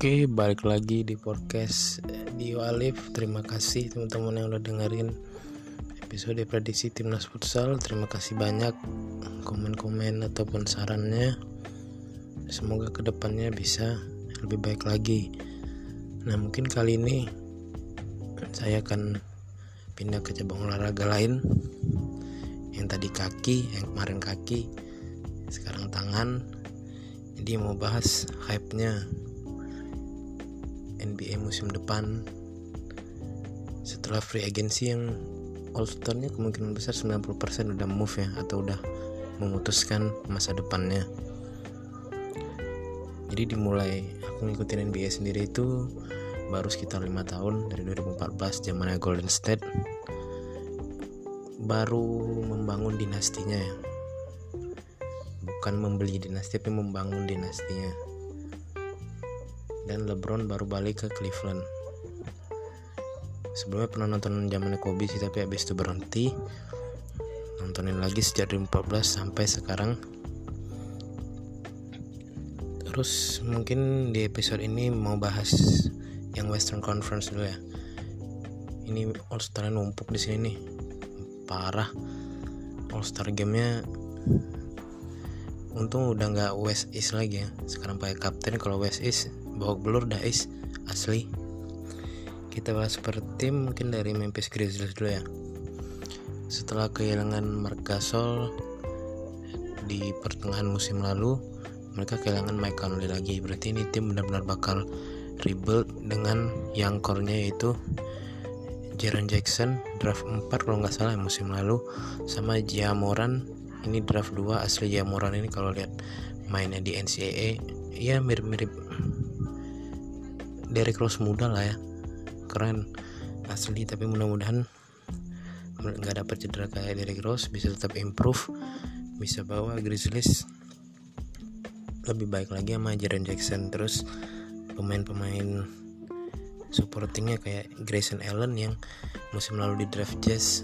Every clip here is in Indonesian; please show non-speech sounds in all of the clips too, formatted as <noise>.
Oke, balik lagi di podcast di Alif. Terima kasih teman-teman yang udah dengerin episode prediksi timnas futsal. Terima kasih banyak komen-komen ataupun sarannya. Semoga ke depannya bisa lebih baik lagi. Nah, mungkin kali ini saya akan pindah ke cabang olahraga lain. Yang tadi kaki, yang kemarin kaki, sekarang tangan. Jadi mau bahas hype-nya NBA musim depan. Setelah free agency yang All Star-nya kemungkinan besar 90% udah move ya atau udah memutuskan masa depannya. Jadi dimulai aku ngikutin NBA sendiri itu baru sekitar lima tahun dari 2014 zamannya Golden State. Baru membangun dinastinya ya. Bukan membeli dinasti tapi membangun dinastinya dan LeBron baru balik ke Cleveland. Sebelumnya pernah nonton zaman Kobe sih tapi habis itu berhenti. Nontonin lagi sejak 2014 sampai sekarang. Terus mungkin di episode ini mau bahas yang Western Conference dulu ya. Ini All Star numpuk di sini nih. Parah. All Star gamenya untung udah nggak West East lagi ya. Sekarang pakai kapten kalau West East bawa belur Dais asli. Kita bahas per tim mungkin dari Memphis Grizzlies dulu ya. Setelah kehilangan Mark Gasol di pertengahan musim lalu mereka kehilangan Mike Conley lagi. Berarti ini tim benar-benar bakal rebuild dengan yang core-nya yaitu Jaren Jackson draft 4 kalau nggak salah musim lalu sama Jamoran ini draft 2 asli Jamoran ini kalau lihat mainnya di NCAA ya mirip-mirip Derek Rose muda lah ya. Keren asli. Tapi mudah-mudahan nggak dapat cedera kayak Derek Rose bisa tetap improve bisa bawa Grizzlies lebih baik lagi sama Jaren Jackson. Terus pemain-pemain supportingnya kayak Grayson Allen yang musim lalu di draft Jazz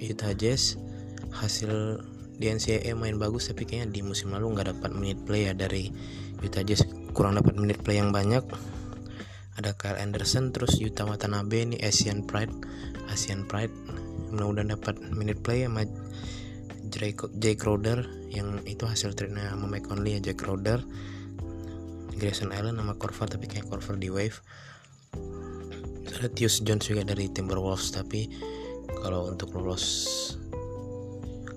Utah Jazz hasil di NCAA main bagus tapi kayaknya di musim lalu nggak dapat menit play ya dari Utah Jazz. Kurang dapat menit play yang banyak ada Kyle Anderson terus Yuta Watanabe ini Asian Pride Asian Pride. Mudah-mudahan dapat minute play sama Jay Crowder yang itu hasil trade-nya sama Mike Conley ya Jay Crowder. Grayson Allen sama Corver tapi kayak Corver di Wave. Ada Tius Jones juga dari Timberwolves tapi kalau untuk lolos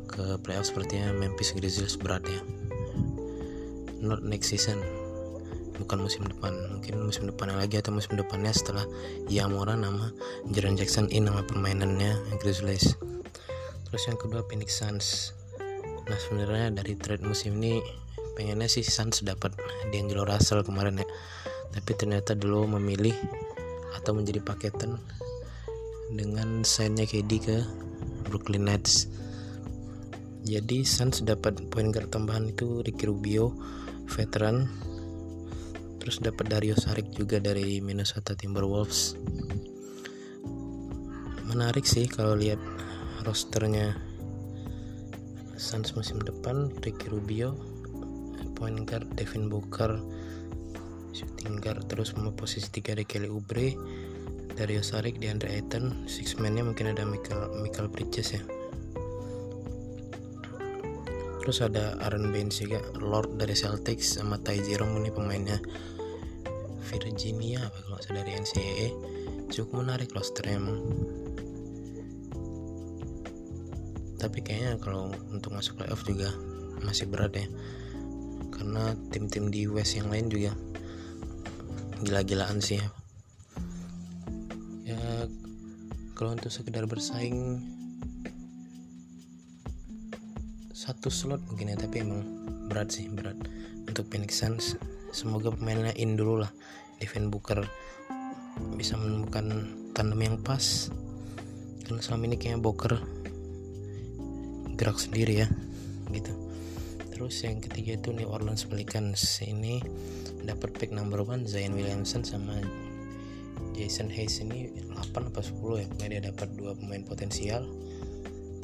ke playoff sepertinya Memphis Grizzlies berat ya. Not next season bukan musim depan mungkin musim depannya lagi atau musim depannya setelah Yamora nama Jaren Jackson in nama permainannya Grizzlies. Terus yang kedua Phoenix Suns. Nah sebenarnya dari trade musim ini pengennya sih Suns dapat D'Angelo Russell kemarin ya. Tapi ternyata dulu memilih atau menjadi paketan dengan sign-nya KD ke Brooklyn Nets. Jadi Suns dapat poin guard tambahan itu Ricky Rubio veteran terus dapat Dario Saric juga dari Minnesota Timberwolves. Menarik sih kalau lihat rosternya. Suns musim depan Ricky Rubio point guard Devin Booker shooting guard terus posisi tiga ada Kelly Oubre Dario Saric di Andre Ayton six man-nya mungkin ada Michael Michael Bridges ya. Terus ada Aaron Baines juga Lord dari Celtics sama Ty Jerome ini pemainnya Virginia apa kalau saya dari NCAA cukup menarik rosternya emang. Tapi kayaknya kalau untuk masuk playoff juga masih berat ya. Karena tim-tim di West yang lain juga gila-gilaan sih ya. Ya kalau untuk sekedar bersaing satu slot mungkin ya tapi emang berat sih berat. Untuk Phoenix Suns semoga pemainnya in dulu lah. Devin Booker bisa menemukan tandem yang pas. Karena selama ini kayaknya Booker gerak sendiri ya gitu. Terus yang ketiga itu New Orleans Pelicans. Ini dapat pick number one Zion Williamson sama Jason Hayes ini 8 apa 10 ya. Pokoknya dia dapat dua pemain potensial.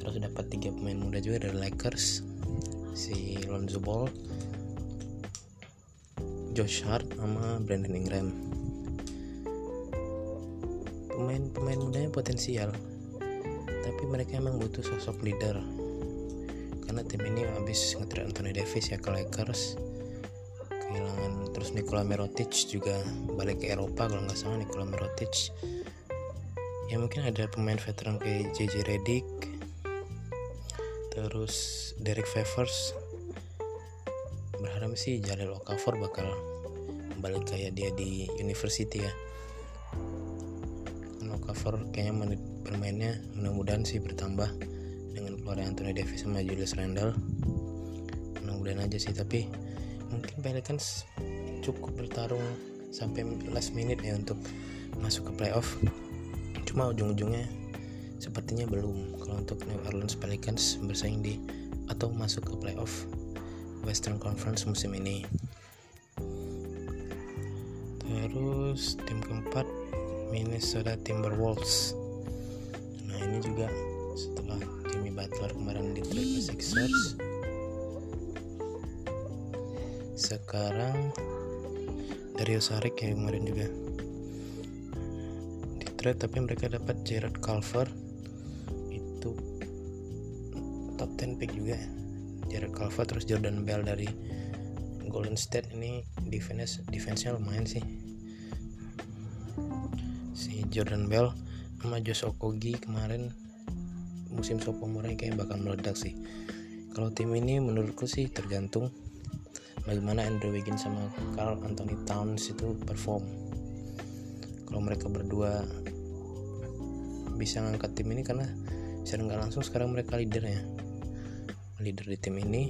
Terus dapat tiga pemain muda juga dari Lakers si Lonzo Ball Josh Hart sama Brandon Ingram. Pemain-pemain mudanya potensial tapi mereka emang butuh sosok leader. Karena tim ini habis ngetrade Anthony Davis ya ke Lakers. Kehilangan terus Nikola Mirotic juga balik ke Eropa kalau nggak salah Nikola Mirotic. Ya mungkin ada pemain veteran kayak JJ Redick. Terus Derek Favors. Berharap sih Jalil Okafor bakal balik kayak dia di university ya. Okafor kayaknya menit bermainnya mudah-mudahan sih bertambah dengan keluar Anthony Davis sama Julius Randle. Mudah-mudahan aja sih tapi mungkin Pelicans cukup bertarung sampai last minute ya untuk masuk ke playoff. Cuma ujung-ujungnya sepertinya belum. Kalau untuk New Orleans Pelicans bersaing di atau masuk ke playoff Western Conference musim ini terus tim keempat Minnesota Timberwolves. Nah ini juga setelah Jimmy Butler kemarin di trade Sixers. Sekarang Dario Saric yang kemarin juga. Di trade tapi mereka dapat Jared Culver. Itu top 10 pick juga. Jared Culver terus Jordan Bell dari Golden State. Ini defense defense-nya lumayan sih. si Jordan Bell sama Josh Okogi kemarin musim sophomore kayak bakal meledak sih. Kalau tim ini menurutku sih tergantung bagaimana Andrew Wiggins sama Carl Anthony Towns itu perform. Kalau mereka berdua bisa ngangkat tim ini karena secara nggak langsung sekarang mereka leadernya. Leader di tim ini.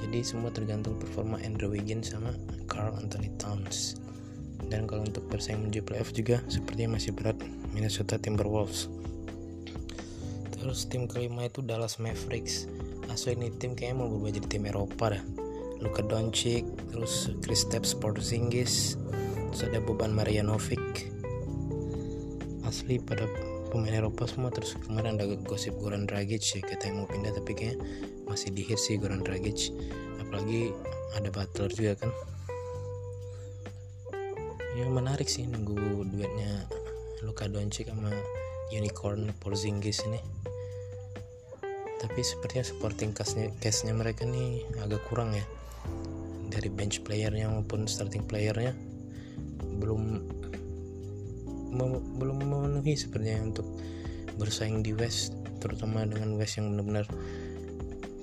Jadi semua tergantung performa Andrew Wiggins sama Carl Anthony Towns dan kalau untuk bersaing menuju playoff juga sepertinya masih berat Minnesota Timberwolves. Terus tim kelima itu Dallas Mavericks. Asli ini tim kayaknya mau berubah jadi tim Eropa dah. Luka Doncic terus Kristaps Porzingis terus ada Boban Marjanovic. Asli pada pemain Eropa semua terus kemarin ada gosip Goran Dragic ya kita yang mau pindah tapi kayaknya masih di hit sih Goran Dragic. Apalagi ada Butler juga kan yang menarik sih nunggu duetnya Luka Doncic sama Unicorn Porzingis ini. Tapi sepertinya supporting castnya mereka nih agak kurang ya. Dari bench playernya maupun starting playernya. Belum belum memenuhi sepertinya untuk bersaing di West terutama dengan West yang benar-benar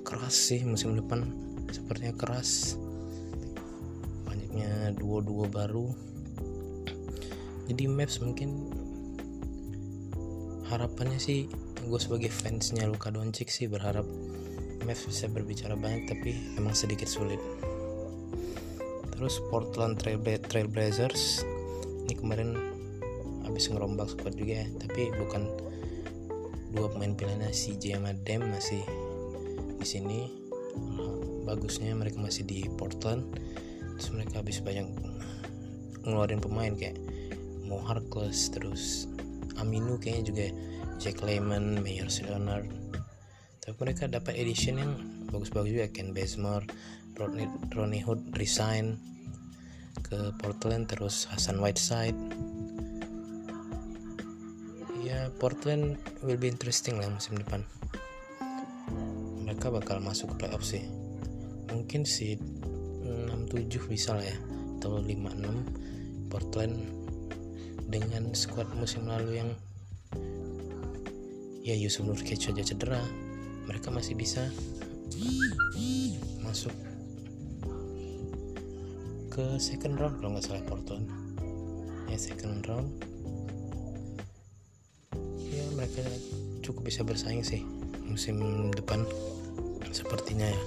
keras sih musim depan. Sepertinya keras. Banyaknya duo-duo baru jadi Maps mungkin harapannya sih gue sebagai fansnya Luka Doncic sih berharap Mavs bisa berbicara banyak tapi emang sedikit sulit. Terus Portland Trail, ini kemarin habis ngerombak squad juga ya tapi bukan dua pemain pilihannya CJ sama Dem masih di sini. Bagusnya mereka masih di Portland terus mereka habis banyak ngeluarin pemain kayak Mo Harkless terus Aminu kayaknya juga Jack Lehman, Mayor Leonard. Tapi mereka dapat edition yang bagus-bagus juga Ken Bazemore, Ronnie, Ronnie Hood resign ke Portland terus Hasan Whiteside. Ya Portland will be interesting lah musim depan. Mereka bakal masuk ke playoff sih. Mungkin si 67 bisa lah ya atau 56 Portland dengan squad musim lalu yang ya Yusuf Nurkic aja cedera. Mereka masih bisa masuk ke second round kalau nggak salah Portland. Ya second round. Ya mereka cukup bisa bersaing sih musim depan sepertinya ya.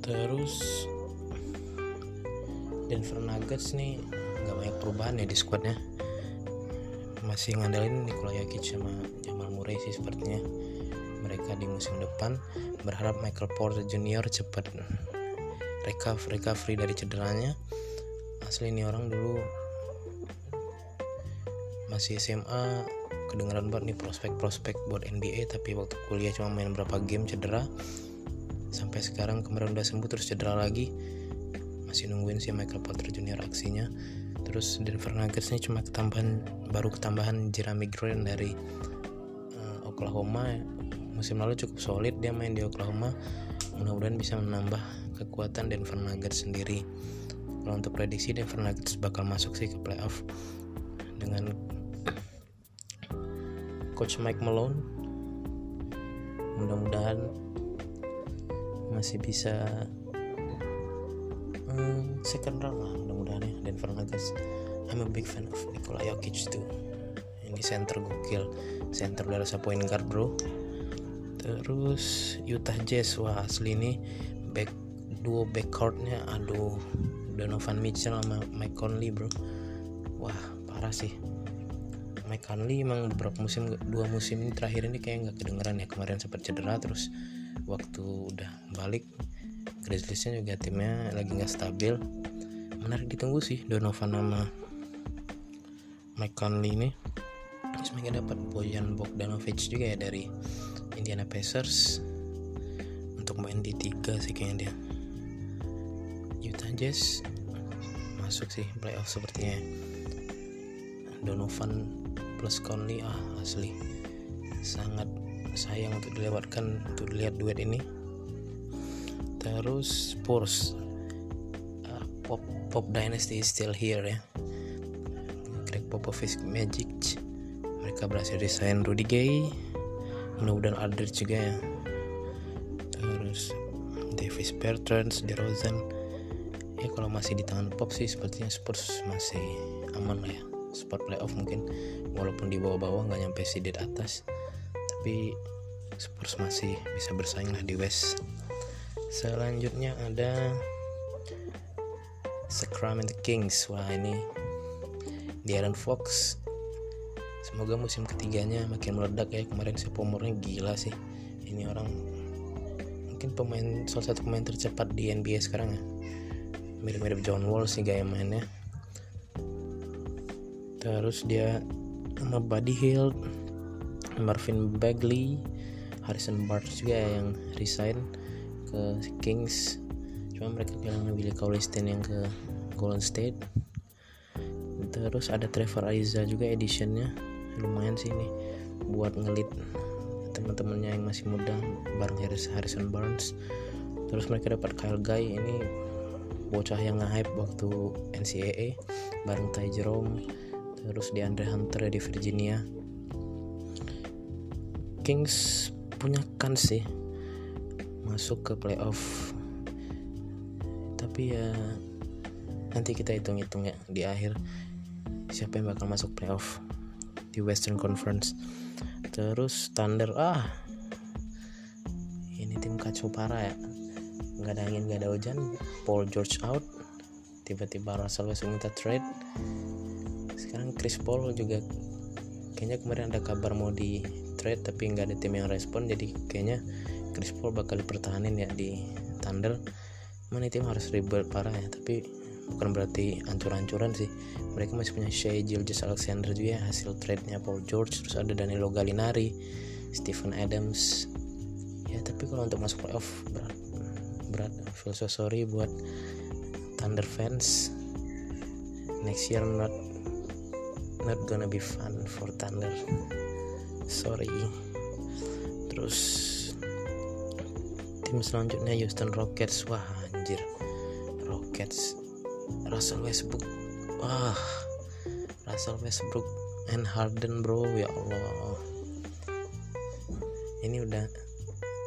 Terus Denver Nuggets nih nggak banyak perubahan ya di squadnya masih ngandalin Nikola Jokic sama Murray sih sepertinya mereka di musim depan berharap Michael Porter Jr. cepat recover recovery dari cederanya asli ini orang dulu masih SMA kedengeran banget nih prospek-prospek buat NBA tapi waktu kuliah cuma main berapa game cedera sampai sekarang kemarin udah sembuh terus cedera lagi masih nungguin si Michael Porter Jr. aksinya terus Denver Nuggets ini cuma ketambahan baru ketambahan Jeremy Grant dari uh, Oklahoma. Musim lalu cukup solid dia main di Oklahoma. Mudah-mudahan bisa menambah kekuatan Denver Nuggets sendiri. Kalau untuk prediksi Denver Nuggets bakal masuk sih ke playoff dengan coach Mike Malone. Mudah-mudahan masih bisa hmm, second round lah mudah-mudahan ya Denver Nuggets. I'm a big fan of Nikola Jokic tuh ini center gokil. Center udah rasa point guard bro. Terus Utah Jazz wah asli ini back duo backcourtnya aduh Donovan Mitchell sama Mike Conley bro. Wah parah sih. Mike Conley emang beberapa musim dua musim ini terakhir ini kayak nggak kedengeran ya. Kemarin sempat cedera terus waktu udah balik Grizzliesnya juga timnya lagi nggak stabil menarik ditunggu sih Donovan sama Mike Conley ini. Mereka dapat Bojan Bogdanovic juga ya dari Indiana Pacers. Untuk main di tiga sih kayaknya dia. Utah Jazz masuk sih playoff sepertinya. Donovan plus Conley ah asli. Sangat sayang untuk dilewatkan untuk dilihat duet ini. Terus Spurs uh, Pop Pop Dynasty is still here ya. Greg Popovich Magic. Mereka berhasil desain Rudy Gay. Mudah-mudahan Aldridge juga ya. Terus Davis Bertrand DeRozan ya kalau masih di tangan Pop sih sepertinya Spurs masih aman lah ya. Spot playoff mungkin. Walaupun di bawah-bawah nggak nyampe seeded atas. Tapi Spurs masih bisa bersaing lah di West. Selanjutnya ada Sacramento Kings. Wah ini Darren Fox. Semoga musim ketiganya makin meledak ya. Kemarin sophomore gila sih. Ini orang mungkin pemain salah satu pemain tercepat di NBA sekarang ya. Mirip-mirip John Wall sih gaya mainnya. Terus dia sama Buddy Hield Marvin Bagley Harrison Barnes juga ya yang resign ke Kings cuma mereka kehilangan Billy Cauliston yang ke Golden State. Terus ada Trevor Ariza juga editionnya. Lumayan sih ini buat ngelit teman-temannya yang masih muda bareng Harrison Barnes. Terus mereka dapat Kyle Guy ini bocah yang nge-hype waktu NCAA bareng Ty Jerome. Terus di Andre Hunter di Virginia. Kings punya kans sih masuk ke playoff tapi ya nanti kita hitung-hitung ya di akhir siapa yang bakal masuk playoff di Western Conference. Terus Thunder ah ini tim kacau parah ya. Nggak ada angin nggak ada hujan. Paul George out. Tiba-tiba Russell Westbrook minta trade. Sekarang Chris Paul juga kayaknya kemarin ada kabar mau di trade tapi nggak ada tim yang respon. Jadi kayaknya Chris Paul bakal dipertahanin ya di Thunder mana tim harus rebuild parah ya tapi bukan berarti ancur-ancuran sih. Mereka masih punya Shea Gilgeous Alexander juga ya, hasil trade-nya Paul George terus ada Danilo Gallinari Stephen Adams. Ya tapi kalau untuk masuk playoff berat. Berat. Feel so sorry buat Thunder fans. Next year not not gonna be fun for Thunder. Sorry. Terus tim selanjutnya Houston Rockets. Wah anjir. Rockets. Russell Westbrook. Wah Russell Westbrook and Harden bro. Ya Allah. Ini udah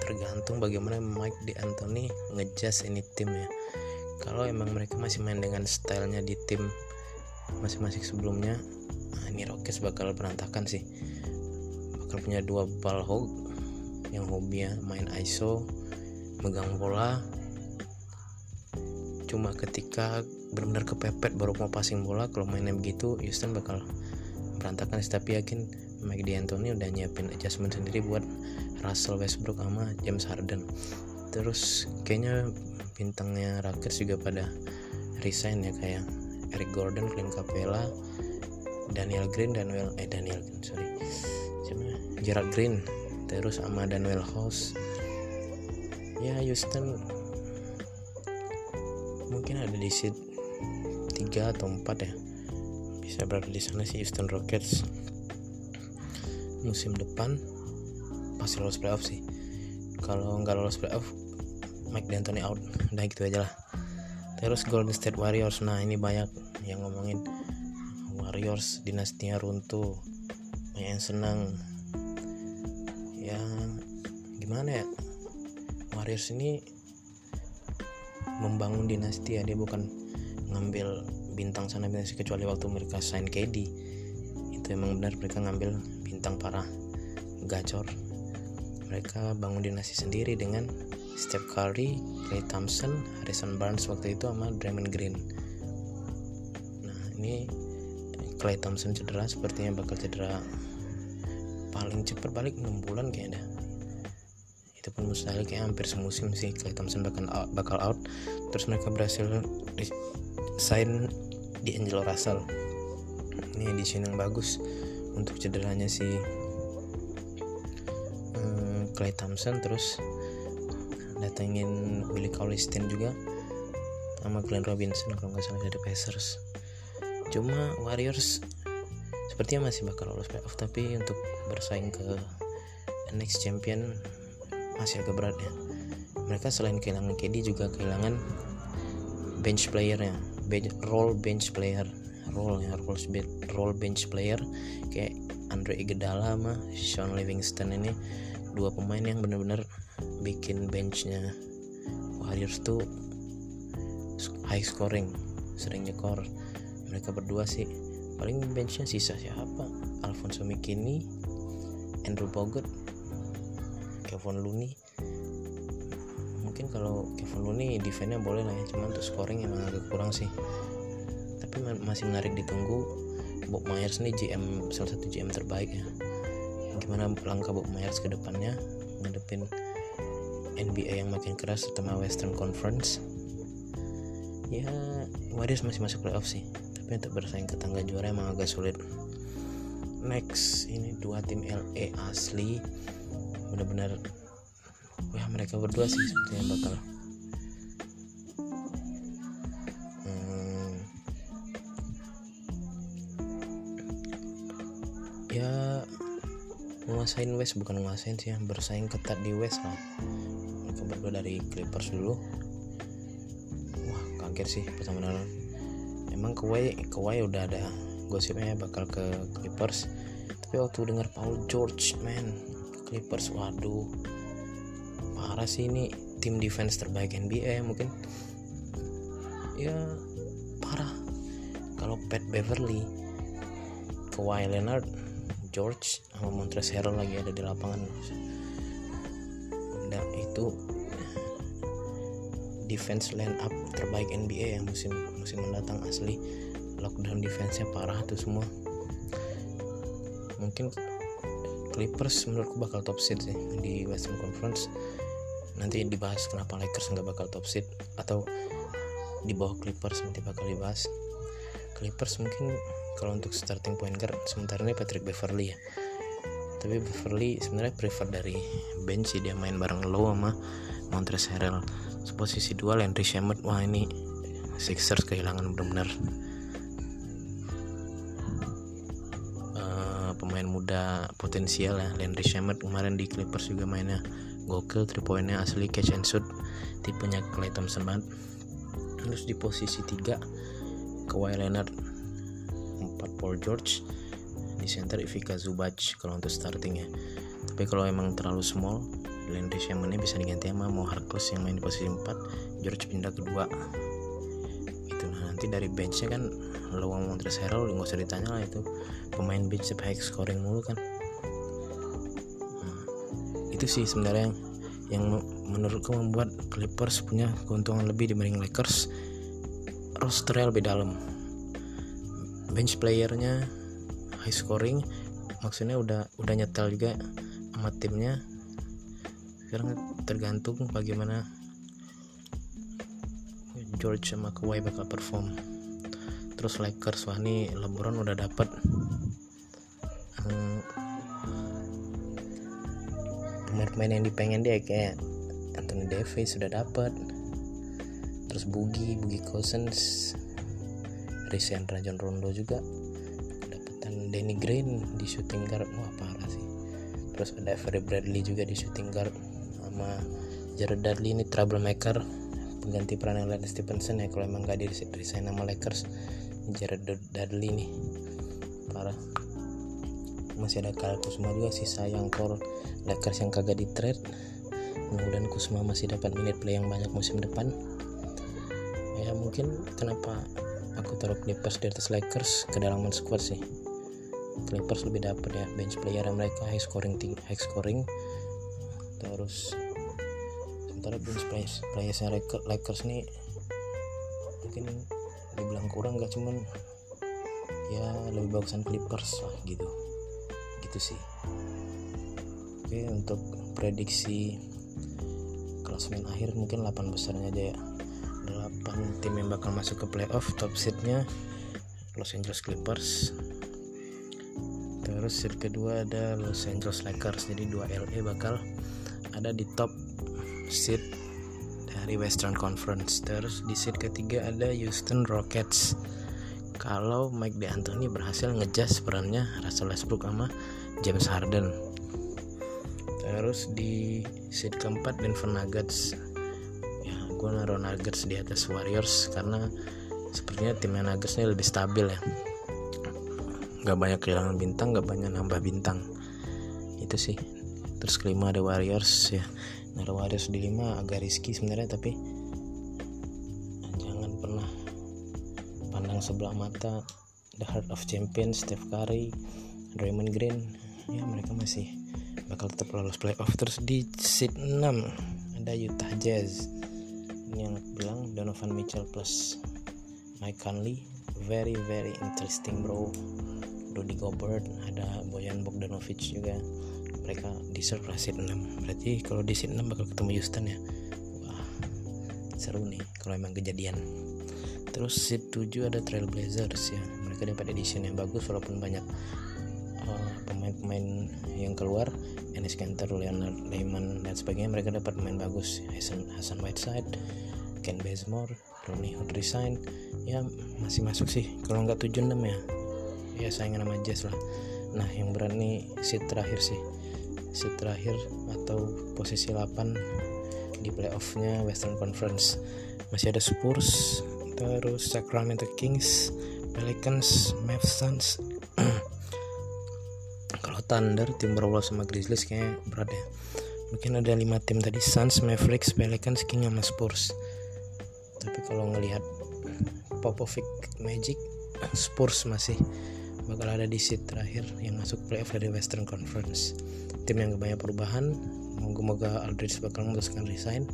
tergantung bagaimana Mike di Anthony ngejas ini tim ya. Kalau emang mereka masih main dengan stylenya di tim masing-masing sebelumnya nah ini Rockets bakal berantakan sih. Bakal punya dua ball hog yang hobinya main ISO megang bola cuma ketika benar-benar kepepet baru mau passing bola kalau mainnya begitu Houston bakal berantakan tapi yakin Mike D'Antoni udah nyiapin adjustment sendiri buat Russell Westbrook sama James Harden. Terus kayaknya bintangnya Rockets juga pada resign ya kayak Eric Gordon, Clint Capella, Daniel Green, Daniel eh Daniel sorry. Cuma Gerard Green. Terus sama Daniel House. Ya Houston mungkin ada di seat 3 atau 4 ya. Bisa berada di sana sih Houston Rockets. Musim depan pasti lolos playoff sih. Kalau nggak lolos playoff Mike D'Antoni out. Udah gitu aja lah. Terus Golden State Warriors. Nah ini banyak yang ngomongin. Warriors dinastinya runtuh. Banyak yang senang. Ya gimana ya? Warriors ini membangun dinasti ya. Dia bukan ngambil bintang sana bintang kecuali waktu mereka sign KD itu emang benar mereka ngambil bintang parah gacor. Mereka bangun dinasti sendiri dengan Steph Curry, Klay Thompson, Harrison Barnes waktu itu sama Draymond Green. Nah ini Klay Thompson cedera sepertinya bakal cedera paling cepat balik 6 bulan kayaknya itu pun mustahil kayak hampir semusim sih Clay Thompson bakal out, bakal out. Terus mereka berhasil sign di Angelo Russell. Ini edition yang bagus untuk cederanya si hmm, Clay Thompson terus datengin Willie Cauley-Stein juga sama Glenn Robinson kalau nggak salah dari Pacers. Cuma Warriors sepertinya masih bakal lolos playoff tapi untuk bersaing ke next champion masih agak berat ya. Mereka selain kehilangan KD juga kehilangan bench playernya. Bench, role bench player. Role ya role, role bench player. Kayak Andre Iguodala sama Sean Livingston ini dua pemain yang benar-benar bikin benchnya Warriors tuh high scoring sering nyekor. Mereka berdua sih paling benchnya sisa siapa? Alfonso McKinney Andrew Bogut Kevin Looney mungkin kalau Kevin Looney defense-nya boleh lah ya cuman untuk scoring emang agak kurang sih. Tapi masih menarik ditunggu Bob Myers nih GM salah satu GM terbaik ya. Gimana langkah Bob Myers ke depannya ngadepin NBA yang makin keras terutama Western Conference? Ya Warriors masih masuk playoff sih tapi untuk bersaing ke tangga juara emang agak sulit. Next ini dua tim LA asli benar-benar wah mereka berdua sih sebetulnya bakal. Hmm, ya menguasain West bukan menguasain sih ya bersaing ketat di West lah. Mereka berdua dari Clippers dulu. Wah kaget sih pertama kali emang Kawhi Kawhi udah ada gosipnya bakal ke Clippers. Tapi waktu dengar Paul George man Clippers waduh. Parah sih ini tim defense terbaik NBA mungkin. Ya parah. Kalau Pat Beverly Kawhi Leonard George sama Montrezl Harrell lagi ada di lapangan. Nah itu defense line up terbaik NBA yang musim musim mendatang asli. Lockdown defense-nya parah tuh semua. Mungkin Clippers menurutku bakal top seed sih di Western Conference. Nanti dibahas kenapa Lakers nggak bakal top seed atau di bawah Clippers nanti bakal dibahas. Clippers mungkin kalau untuk starting point guard sementara ini Patrick Beverly ya. Tapi Beverly sebenarnya prefer dari bench sih dia main bareng Low sama Montrezl Harrell. Posisi dua Landry Shamet wah ini Sixers kehilangan benar-benar muda potensial ya. Landry Shamet kemarin di Clippers juga mainnya gokil 3 poinnya asli catch and shoot. Tipenya Klay Thompson banget. Terus di posisi 3 Kawhi Leonard 4 Paul George di center Ivica Zubac kalau untuk starting ya tapi kalau emang terlalu small Landry Shamet ini bisa diganti sama Mo Harkless yang main di posisi 4 George pindah kedua nanti dari benchnya kan Lowang Montrezl Harrell nggak usah ditanya lah itu. Pemain bench high scoring mulu kan. Nah, itu sih sebenarnya yang, yang menurutku membuat Clippers punya keuntungan lebih dibanding Lakers. Rosternya lebih dalam. Bench playernya high scoring maksudnya udah udah nyetel juga sama timnya. Sekarang tergantung bagaimana George sama Kawhi bakal perform. Terus Lakers wah ini LeBron udah dapet. Pemain-pemain yang dipengen dia kayak Anthony Davis sudah dapat terus Bugi Bugi Cousins Risen Rajon Rondo juga dapatan Danny Green di shooting guard wah parah sih. Terus ada Avery Bradley juga di shooting guard sama Jared Dudley ini troublemaker pengganti peran yang Lance Stevenson ya kalau emang gak di resign nama Lakers. Jared Dudley nih. Parah. Masih ada Kyle Kusma juga sih sayang core Lakers yang kagak di trade. Mudah-mudahan Kusma masih dapat minute play yang banyak musim depan. Ya mungkin kenapa aku taruh Clippers di atas Lakers? Kedalaman squad sih. Clippers lebih dapat ya bench player mereka high scoring high scoring. Terus sementara bench players playersnya Lakers nih mungkin dibilang kurang gak cuman ya lebih bagusan Clippers lah gitu. Gitu sih. Oke untuk prediksi klasmen akhir mungkin 8 besarnya aja ya. 8 tim yang bakal masuk ke playoff top seednya Los Angeles Clippers. Terus seed kedua ada Los Angeles Lakers. Jadi dua LA bakal ada di top seed dari Western Conference. Terus di seed ketiga ada Houston Rockets. Kalau Mike D'Antoni berhasil ngejas perannya Russell Westbrook sama James Harden. Terus di seed keempat Denver Nuggets. Gue naruh Nuggets di atas Warriors karena sepertinya timnya Nuggets ini lebih stabil ya. Nggak banyak kehilangan bintang nggak banyak nambah bintang. Itu sih terus kelima ada Warriors ya. Naruh Warriors di lima agak riski sebenarnya tapi jangan pernah pandang sebelah mata. The heart of champions Steph Curry Draymond Green ya mereka masih bakal tetap lolos playoff. Terus di seat 6 ada Utah Jazz. Yang bilang Donovan Mitchell plus Mike Conley. Very very interesting bro. Rudy Gobert ada Boyan Bogdanovic juga mereka deserve lah seat 6 berarti kalau di seat 6 bakal ketemu Houston ya? Wah seru nih kalau emang kejadian. Terus seat 7 ada Trailblazers ya. Mereka dapat edition yang bagus walaupun banyak pemain-pemain uh, yang keluar. Enes Kanter, Leonard Lehman dan sebagainya. Mereka dapat pemain bagus. Hasan, Hasan Whiteside, Ken Bazemore, Ronnie Hood resign ya masih masuk sih. Kalau nggak 76 ya. Ya saingan sama Jazz lah. Nah yang berani seat terakhir sih seat terakhir atau posisi 8 di playoffnya Western Conference. Masih ada Spurs terus Sacramento Kings Pelicans Mavs Suns. <clears throat> Kalau Thunder Timberwolves sama Grizzlies kayaknya berat ya. Mungkin ada lima tim tadi Suns Mavericks Pelicans Kings sama Spurs. Tapi kalau ngelihat Popovic Magic <clears throat> Spurs masih bakal ada di seat terakhir yang masuk playoff dari Western Conference. Tim yang banyak perubahan moga-moga Aldridge bakal memutuskan resign.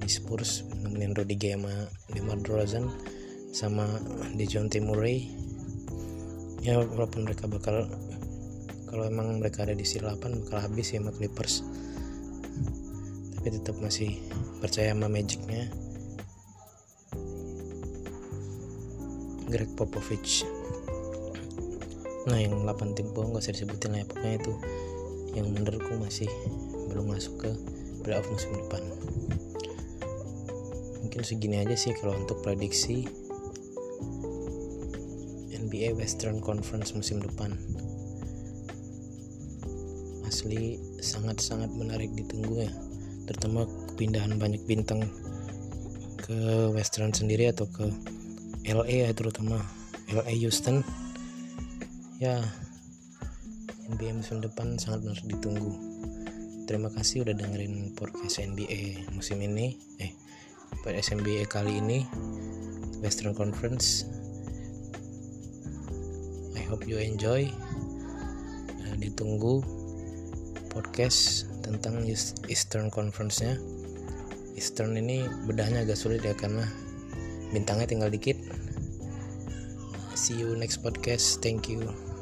Di Spurs nemenin Rudy Gay sama DeMar DeRozan sama Dejounte Murray. Ya walaupun mereka bakal kalau emang mereka ada di seat 8 bakal habis ya sama Clippers. Tapi tetap masih percaya sama Magicnya. Greg Popovich nah yang 8 tim gak usah disebutin lah ya pokoknya itu yang menurutku masih belum masuk ke playoff musim depan. Mungkin segini aja sih kalau untuk prediksi NBA Western Conference musim depan. Asli sangat-sangat menarik ditunggu ya terutama kepindahan banyak bintang ke Western sendiri atau ke LA ya terutama LA Houston ya NBA musim depan sangat benar ditunggu. Terima kasih udah dengerin podcast NBA musim ini eh podcast NBA kali ini Western Conference. I hope you enjoy. Nah, ditunggu podcast tentang Eastern Conference nya Eastern ini bedahnya agak sulit ya karena bintangnya tinggal dikit see you next podcast. Thank you